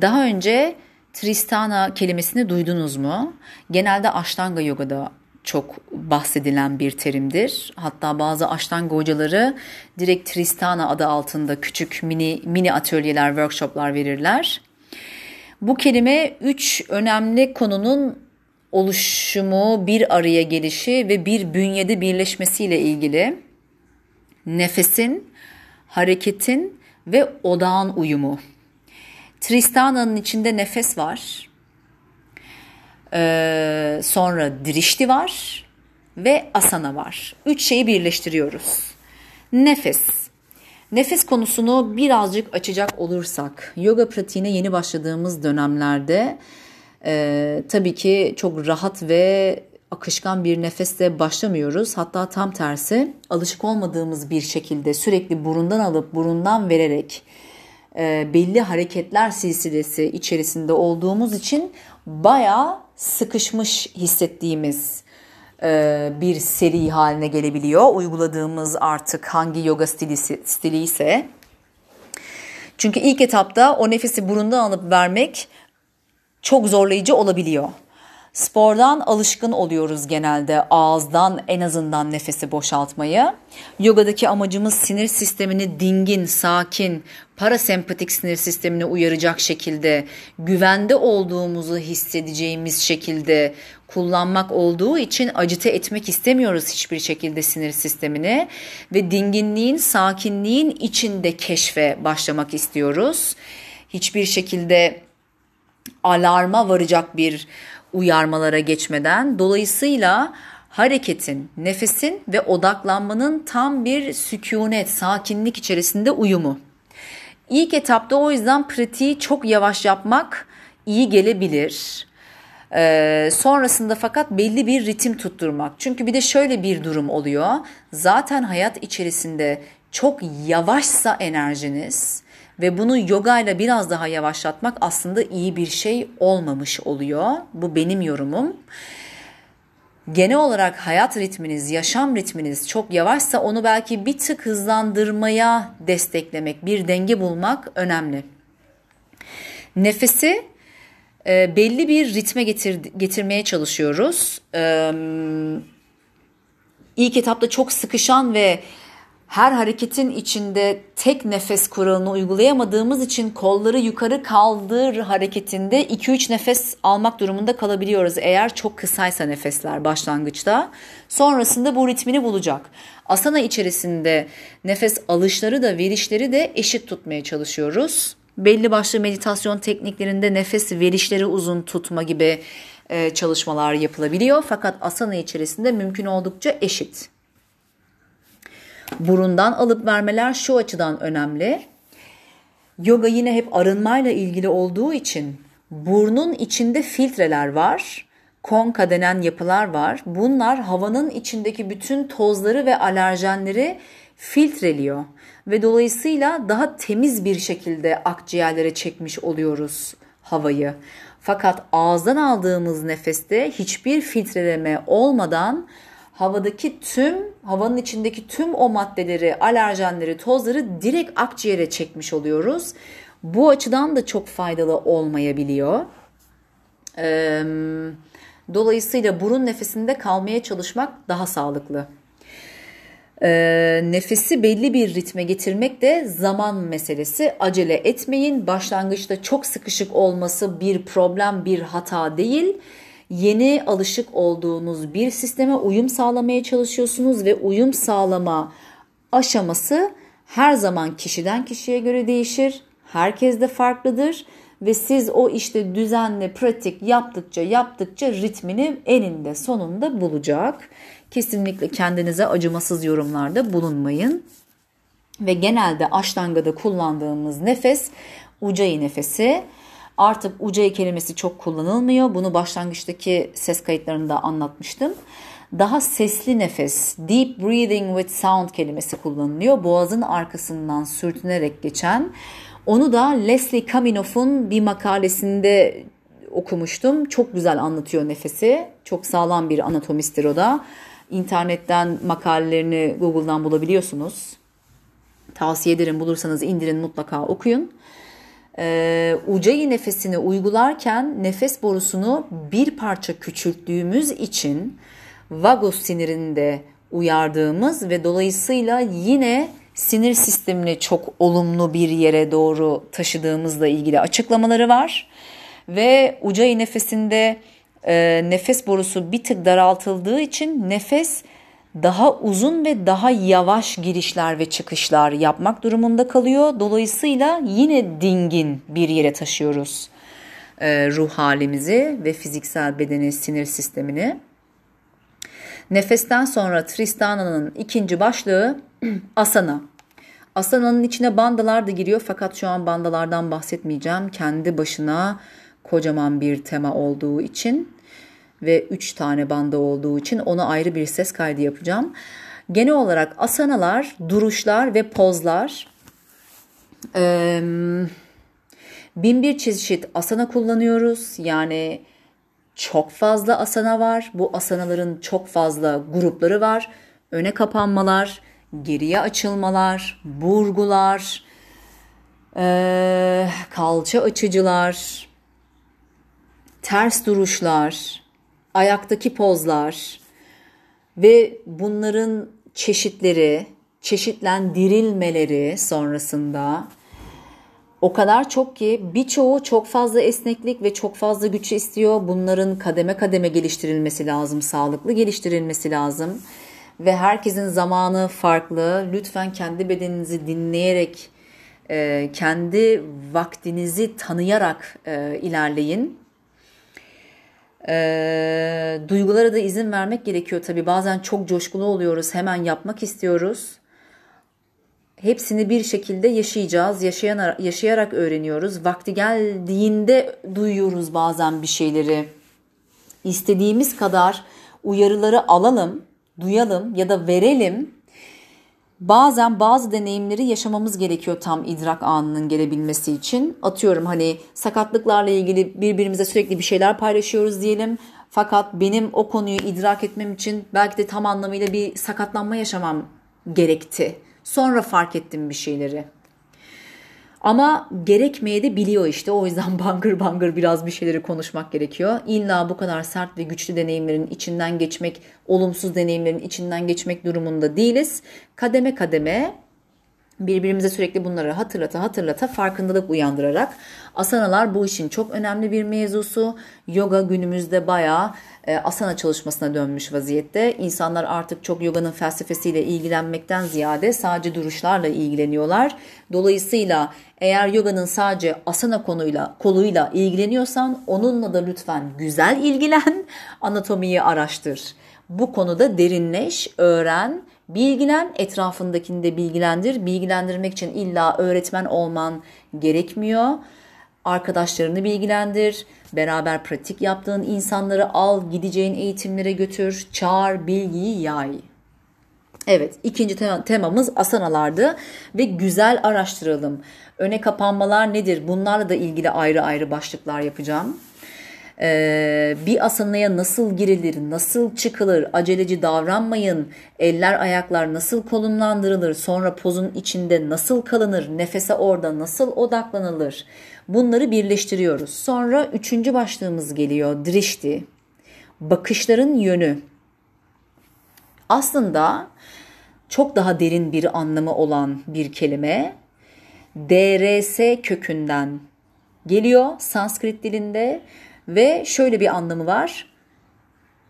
Daha önce Tristana kelimesini duydunuz mu? Genelde Ashtanga Yoga'da çok bahsedilen bir terimdir. Hatta bazı Ashtanga hocaları direkt Tristana adı altında küçük mini mini atölyeler, workshoplar verirler. Bu kelime üç önemli konunun oluşumu, bir araya gelişi ve bir bünyede birleşmesiyle ilgili. Nefesin, hareketin ve odağın uyumu. Tristana'nın içinde nefes var. Ee, sonra dirişti var ve asana var. Üç şeyi birleştiriyoruz. Nefes. Nefes konusunu birazcık açacak olursak, yoga pratiğine yeni başladığımız dönemlerde e, tabii ki çok rahat ve akışkan bir nefesle başlamıyoruz. Hatta tam tersi alışık olmadığımız bir şekilde sürekli burundan alıp burundan vererek e, belli hareketler silsilesi içerisinde olduğumuz için bayağı sıkışmış hissettiğimiz e, bir seri haline gelebiliyor. Uyguladığımız artık hangi yoga stili, stili ise. Çünkü ilk etapta o nefesi burundan alıp vermek çok zorlayıcı olabiliyor. Spordan alışkın oluyoruz genelde ağızdan en azından nefesi boşaltmayı. Yogadaki amacımız sinir sistemini dingin, sakin, parasempatik sinir sistemini uyaracak şekilde, güvende olduğumuzu hissedeceğimiz şekilde kullanmak olduğu için acite etmek istemiyoruz hiçbir şekilde sinir sistemini ve dinginliğin, sakinliğin içinde keşfe başlamak istiyoruz. Hiçbir şekilde alarma varacak bir uyarmalara geçmeden dolayısıyla hareketin, nefesin ve odaklanmanın tam bir sükunet, sakinlik içerisinde uyumu. İlk etapta o yüzden pratiği çok yavaş yapmak iyi gelebilir. Ee, sonrasında fakat belli bir ritim tutturmak. Çünkü bir de şöyle bir durum oluyor. Zaten hayat içerisinde çok yavaşsa enerjiniz ve bunu yoga ile biraz daha yavaşlatmak aslında iyi bir şey olmamış oluyor. Bu benim yorumum. Genel olarak hayat ritminiz, yaşam ritminiz çok yavaşsa onu belki bir tık hızlandırmaya desteklemek, bir denge bulmak önemli. Nefesi e, belli bir ritme getir, getirmeye çalışıyoruz. E, ilk etapta çok sıkışan ve her hareketin içinde tek nefes kuralını uygulayamadığımız için kolları yukarı kaldır hareketinde 2-3 nefes almak durumunda kalabiliyoruz eğer çok kısaysa nefesler başlangıçta. Sonrasında bu ritmini bulacak. Asana içerisinde nefes alışları da verişleri de eşit tutmaya çalışıyoruz. Belli başlı meditasyon tekniklerinde nefes verişleri uzun tutma gibi çalışmalar yapılabiliyor. Fakat asana içerisinde mümkün oldukça eşit. Burundan alıp vermeler şu açıdan önemli. Yoga yine hep arınmayla ilgili olduğu için burnun içinde filtreler var. Konka denen yapılar var. Bunlar havanın içindeki bütün tozları ve alerjenleri filtreliyor ve dolayısıyla daha temiz bir şekilde akciğerlere çekmiş oluyoruz havayı. Fakat ağızdan aldığımız nefeste hiçbir filtreleme olmadan havadaki tüm havanın içindeki tüm o maddeleri, alerjenleri, tozları direkt akciğere çekmiş oluyoruz. Bu açıdan da çok faydalı olmayabiliyor. Dolayısıyla burun nefesinde kalmaya çalışmak daha sağlıklı. nefesi belli bir ritme getirmek de zaman meselesi. Acele etmeyin. Başlangıçta çok sıkışık olması bir problem, bir hata değil yeni alışık olduğunuz bir sisteme uyum sağlamaya çalışıyorsunuz ve uyum sağlama aşaması her zaman kişiden kişiye göre değişir. Herkes de farklıdır ve siz o işte düzenli pratik yaptıkça yaptıkça ritmini eninde sonunda bulacak. Kesinlikle kendinize acımasız yorumlarda bulunmayın. Ve genelde aştangada kullandığımız nefes ucayı nefesi. Artık UC kelimesi çok kullanılmıyor. Bunu başlangıçtaki ses kayıtlarında anlatmıştım. Daha sesli nefes, deep breathing with sound kelimesi kullanılıyor. Boğazın arkasından sürtünerek geçen. Onu da Leslie Kaminoff'un bir makalesinde okumuştum. Çok güzel anlatıyor nefesi. Çok sağlam bir anatomistir o da. İnternetten makalelerini Google'dan bulabiliyorsunuz. Tavsiye ederim bulursanız indirin mutlaka okuyun. E, ucayı nefesini uygularken nefes borusunu bir parça küçülttüğümüz için vagus sinirinde uyardığımız ve dolayısıyla yine sinir sistemini çok olumlu bir yere doğru taşıdığımızla ilgili açıklamaları var. Ve ucayı nefesinde e, nefes borusu bir tık daraltıldığı için nefes daha uzun ve daha yavaş girişler ve çıkışlar yapmak durumunda kalıyor. Dolayısıyla yine dingin bir yere taşıyoruz e, ruh halimizi ve fiziksel bedeni, sinir sistemini. Nefesten sonra Tristana'nın ikinci başlığı asana. Asana'nın içine bandalar da giriyor fakat şu an bandalardan bahsetmeyeceğim. Kendi başına kocaman bir tema olduğu için ve 3 tane banda olduğu için ona ayrı bir ses kaydı yapacağım. Genel olarak asanalar, duruşlar ve pozlar. Ee, bin bir çeşit asana kullanıyoruz. Yani çok fazla asana var. Bu asanaların çok fazla grupları var. Öne kapanmalar, geriye açılmalar, burgular, e, kalça açıcılar, ters duruşlar, ayaktaki pozlar ve bunların çeşitleri, çeşitlendirilmeleri sonrasında o kadar çok ki birçoğu çok fazla esneklik ve çok fazla güç istiyor. Bunların kademe kademe geliştirilmesi lazım, sağlıklı geliştirilmesi lazım. Ve herkesin zamanı farklı. Lütfen kendi bedeninizi dinleyerek, kendi vaktinizi tanıyarak ilerleyin. E, duygulara da izin vermek gerekiyor tabii. Bazen çok coşkulu oluyoruz, hemen yapmak istiyoruz hepsini bir şekilde yaşayacağız. Yaşayan, yaşayarak öğreniyoruz. Vakti geldiğinde duyuyoruz bazen bir şeyleri. İstediğimiz kadar uyarıları alalım, duyalım ya da verelim. Bazen bazı deneyimleri yaşamamız gerekiyor tam idrak anının gelebilmesi için. Atıyorum hani sakatlıklarla ilgili birbirimize sürekli bir şeyler paylaşıyoruz diyelim. Fakat benim o konuyu idrak etmem için belki de tam anlamıyla bir sakatlanma yaşamam gerekti Sonra fark ettim bir şeyleri. Ama gerekmeye de biliyor işte. O yüzden bangır bangır biraz bir şeyleri konuşmak gerekiyor. İlla bu kadar sert ve güçlü deneyimlerin içinden geçmek, olumsuz deneyimlerin içinden geçmek durumunda değiliz. Kademe kademe birbirimize sürekli bunları hatırlata hatırlata farkındalık uyandırarak asanalar bu işin çok önemli bir mevzusu. Yoga günümüzde bayağı e, asana çalışmasına dönmüş vaziyette. İnsanlar artık çok yoganın felsefesiyle ilgilenmekten ziyade sadece duruşlarla ilgileniyorlar. Dolayısıyla eğer yoganın sadece asana konuyla koluyla ilgileniyorsan onunla da lütfen güzel ilgilen, anatomiyi araştır. Bu konuda derinleş, öğren, bilgilen, etrafındakini de bilgilendir. Bilgilendirmek için illa öğretmen olman gerekmiyor. Arkadaşlarını bilgilendir, beraber pratik yaptığın insanları al, gideceğin eğitimlere götür, çağır, bilgiyi yay. Evet, ikinci temamız asanalardı ve güzel araştıralım. Öne kapanmalar nedir? Bunlarla da ilgili ayrı ayrı başlıklar yapacağım. Ee, bir asanaya nasıl girilir, nasıl çıkılır, aceleci davranmayın, eller ayaklar nasıl konumlandırılır, sonra pozun içinde nasıl kalınır, nefese orada nasıl odaklanılır, bunları birleştiriyoruz. Sonra üçüncü başlığımız geliyor, drişti, bakışların yönü. Aslında çok daha derin bir anlamı olan bir kelime, DRS kökünden geliyor Sanskrit dilinde ve şöyle bir anlamı var.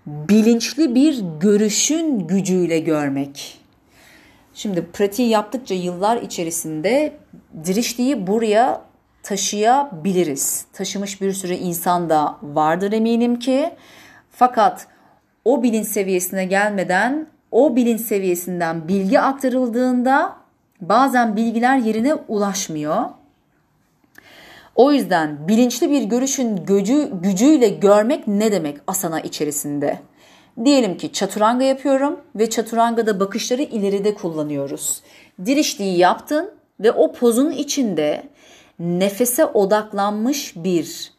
Bilinçli bir görüşün gücüyle görmek. Şimdi pratiği yaptıkça yıllar içerisinde dirişliği buraya taşıyabiliriz. Taşımış bir sürü insan da vardır eminim ki. Fakat o bilinç seviyesine gelmeden o bilinç seviyesinden bilgi aktarıldığında bazen bilgiler yerine ulaşmıyor o yüzden bilinçli bir görüşün gücü, gücüyle görmek ne demek asana içerisinde? Diyelim ki çaturanga yapıyorum ve çaturangada bakışları ileride kullanıyoruz. Dirişliği yaptın ve o pozun içinde nefese odaklanmış bir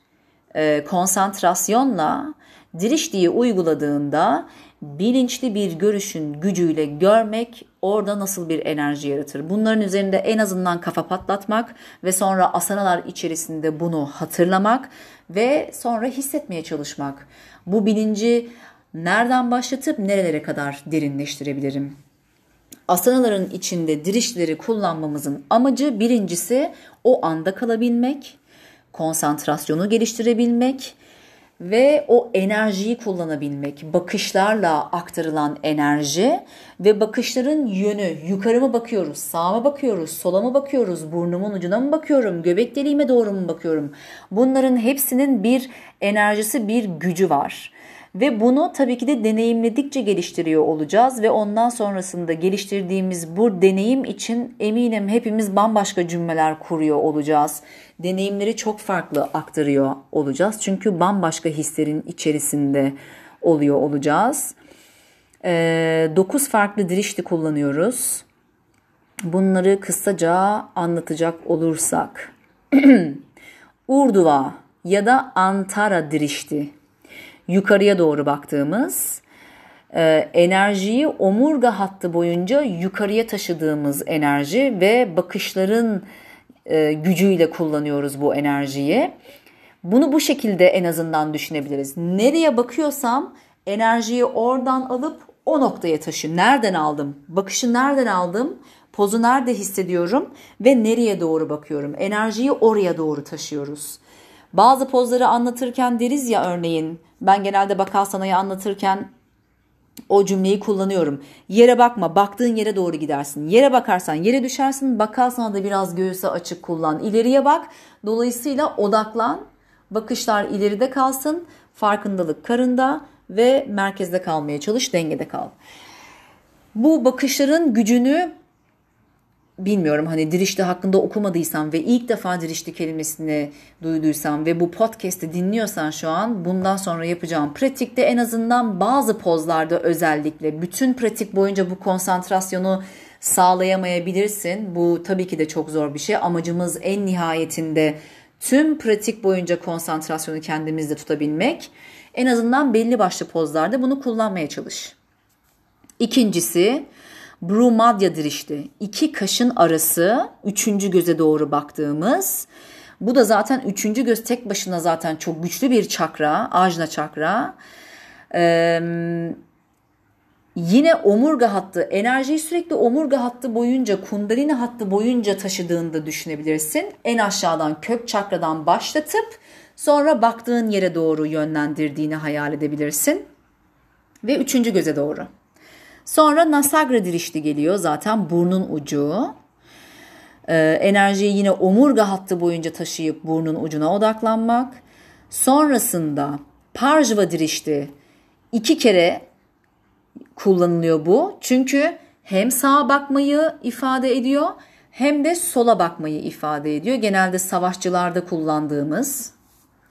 e, konsantrasyonla dirişliği uyguladığında bilinçli bir görüşün gücüyle görmek orada nasıl bir enerji yaratır? Bunların üzerinde en azından kafa patlatmak ve sonra asanalar içerisinde bunu hatırlamak ve sonra hissetmeye çalışmak. Bu bilinci nereden başlatıp nerelere kadar derinleştirebilirim? Asanaların içinde dirişleri kullanmamızın amacı birincisi o anda kalabilmek, konsantrasyonu geliştirebilmek ve o enerjiyi kullanabilmek, bakışlarla aktarılan enerji ve bakışların yönü, yukarı mı bakıyoruz, sağa mı bakıyoruz, sola mı bakıyoruz, burnumun ucuna mı bakıyorum, göbek deliğime doğru mu bakıyorum? Bunların hepsinin bir enerjisi, bir gücü var. Ve bunu tabii ki de deneyimledikçe geliştiriyor olacağız ve ondan sonrasında geliştirdiğimiz bu deneyim için eminim hepimiz bambaşka cümleler kuruyor olacağız. Deneyimleri çok farklı aktarıyor olacağız. Çünkü bambaşka hislerin içerisinde oluyor olacağız. Ee, 9 farklı dirişti kullanıyoruz. Bunları kısaca anlatacak olursak. Urduva ya da Antara dirişti yukarıya doğru baktığımız e, enerjiyi omurga hattı boyunca yukarıya taşıdığımız enerji ve bakışların e, gücüyle kullanıyoruz bu enerjiyi. Bunu bu şekilde en azından düşünebiliriz. Nereye bakıyorsam enerjiyi oradan alıp o noktaya taşı. Nereden aldım? Bakışı nereden aldım? Pozu nerede hissediyorum ve nereye doğru bakıyorum? Enerjiyi oraya doğru taşıyoruz. Bazı pozları anlatırken deriz ya örneğin ben genelde bakal sanayı anlatırken o cümleyi kullanıyorum. Yere bakma, baktığın yere doğru gidersin. Yere bakarsan yere düşersin. Bakal da biraz göğüse açık kullan. İleriye bak. Dolayısıyla odaklan. Bakışlar ileride kalsın. Farkındalık karında ve merkezde kalmaya çalış, dengede kal. Bu bakışların gücünü bilmiyorum hani dirişti hakkında okumadıysam ve ilk defa dirişti kelimesini duyduysam ve bu podcast'i dinliyorsan şu an bundan sonra yapacağım pratikte en azından bazı pozlarda özellikle bütün pratik boyunca bu konsantrasyonu sağlayamayabilirsin. Bu tabii ki de çok zor bir şey. Amacımız en nihayetinde tüm pratik boyunca konsantrasyonu kendimizde tutabilmek. En azından belli başlı pozlarda bunu kullanmaya çalış. İkincisi Brumadya dirişti. İki kaşın arası üçüncü göze doğru baktığımız. Bu da zaten üçüncü göz tek başına zaten çok güçlü bir çakra. Ajna çakra. Ee, yine omurga hattı. Enerjiyi sürekli omurga hattı boyunca, kundalini hattı boyunca taşıdığında düşünebilirsin. En aşağıdan kök çakradan başlatıp sonra baktığın yere doğru yönlendirdiğini hayal edebilirsin. Ve üçüncü göze doğru. Sonra nasagra dirişti geliyor zaten burnun ucu. Ee, enerjiyi yine omurga hattı boyunca taşıyıp burnun ucuna odaklanmak. Sonrasında parjva dirişti iki kere kullanılıyor bu. Çünkü hem sağa bakmayı ifade ediyor hem de sola bakmayı ifade ediyor. Genelde savaşçılarda kullandığımız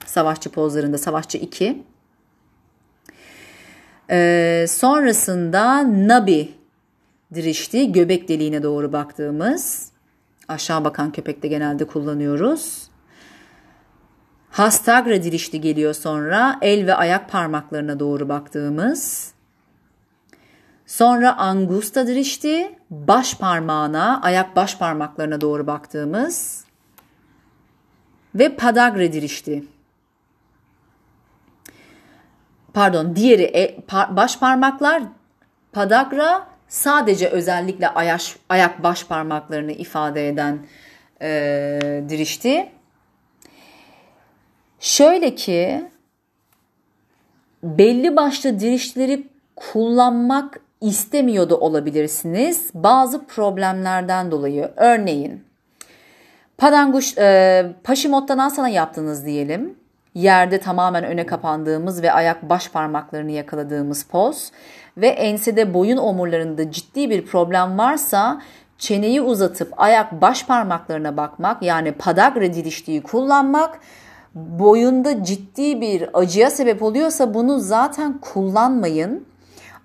savaşçı pozlarında savaşçı 2 ee, sonrasında Nabi dirişti göbek deliğine doğru baktığımız aşağı bakan köpekte genelde kullanıyoruz. Hastagra dirişti geliyor sonra el ve ayak parmaklarına doğru baktığımız. Sonra angusta dirişti baş parmağına ayak baş parmaklarına doğru baktığımız. Ve padagre dirişti pardon diğeri e, par, baş parmaklar padagra sadece özellikle ayak, ayak baş parmaklarını ifade eden e, dirişti. Şöyle ki belli başlı dirişleri kullanmak istemiyordu olabilirsiniz. Bazı problemlerden dolayı. Örneğin Padanguş, e, Paşimottanasana yaptınız diyelim yerde tamamen öne kapandığımız ve ayak baş parmaklarını yakaladığımız poz ve ensede boyun omurlarında ciddi bir problem varsa çeneyi uzatıp ayak baş parmaklarına bakmak yani padagre didiştiği kullanmak boyunda ciddi bir acıya sebep oluyorsa bunu zaten kullanmayın.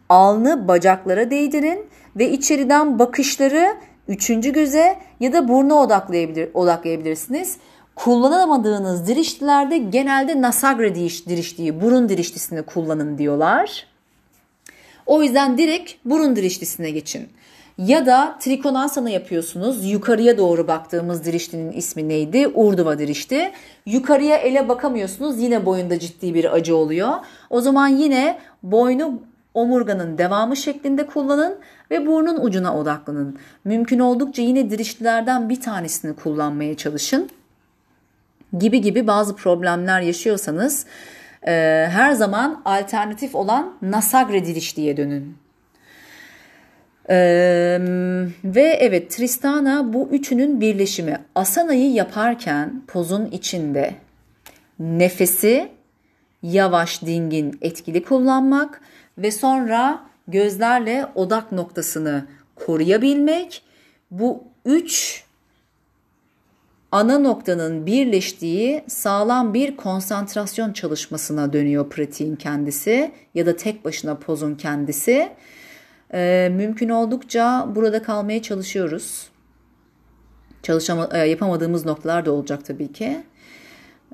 Alnı bacaklara değdirin ve içeriden bakışları üçüncü göze ya da burnu odaklayabilir, odaklayabilirsiniz. Kullanamadığınız diriştilerde genelde nasagre diriştiği, burun diriştisini kullanın diyorlar. O yüzden direkt burun dirişlisine geçin. Ya da trikonasana yapıyorsunuz. Yukarıya doğru baktığımız diriştinin ismi neydi? Urduva dirişti. Yukarıya ele bakamıyorsunuz. Yine boyunda ciddi bir acı oluyor. O zaman yine boynu omurganın devamı şeklinde kullanın ve burnun ucuna odaklanın. Mümkün oldukça yine dirişlilerden bir tanesini kullanmaya çalışın. Gibi gibi bazı problemler yaşıyorsanız e, her zaman alternatif olan nasagre dirişliye dönün. Ee, ve evet Tristana bu üçünün birleşimi. Asanayı yaparken pozun içinde nefesi yavaş, dingin, etkili kullanmak ve sonra gözlerle odak noktasını koruyabilmek. Bu üç ana noktanın birleştiği sağlam bir konsantrasyon çalışmasına dönüyor pratiğin kendisi ya da tek başına pozun kendisi. Ee, mümkün oldukça burada kalmaya çalışıyoruz. Çalışama, e, yapamadığımız noktalar da olacak tabii ki.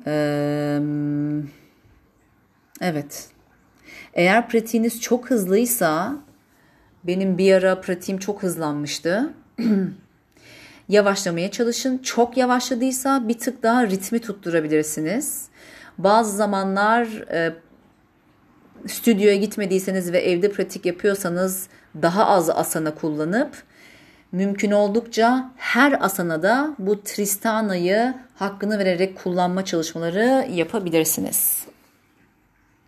Ee, evet. Eğer pratiğiniz çok hızlıysa, benim bir ara pratiğim çok hızlanmıştı. Yavaşlamaya çalışın. Çok yavaşladıysa bir tık daha ritmi tutturabilirsiniz. Bazı zamanlar e, stüdyoya gitmediyseniz ve evde pratik yapıyorsanız daha az asana kullanıp mümkün oldukça her asanada bu tristanayı hakkını vererek kullanma çalışmaları yapabilirsiniz.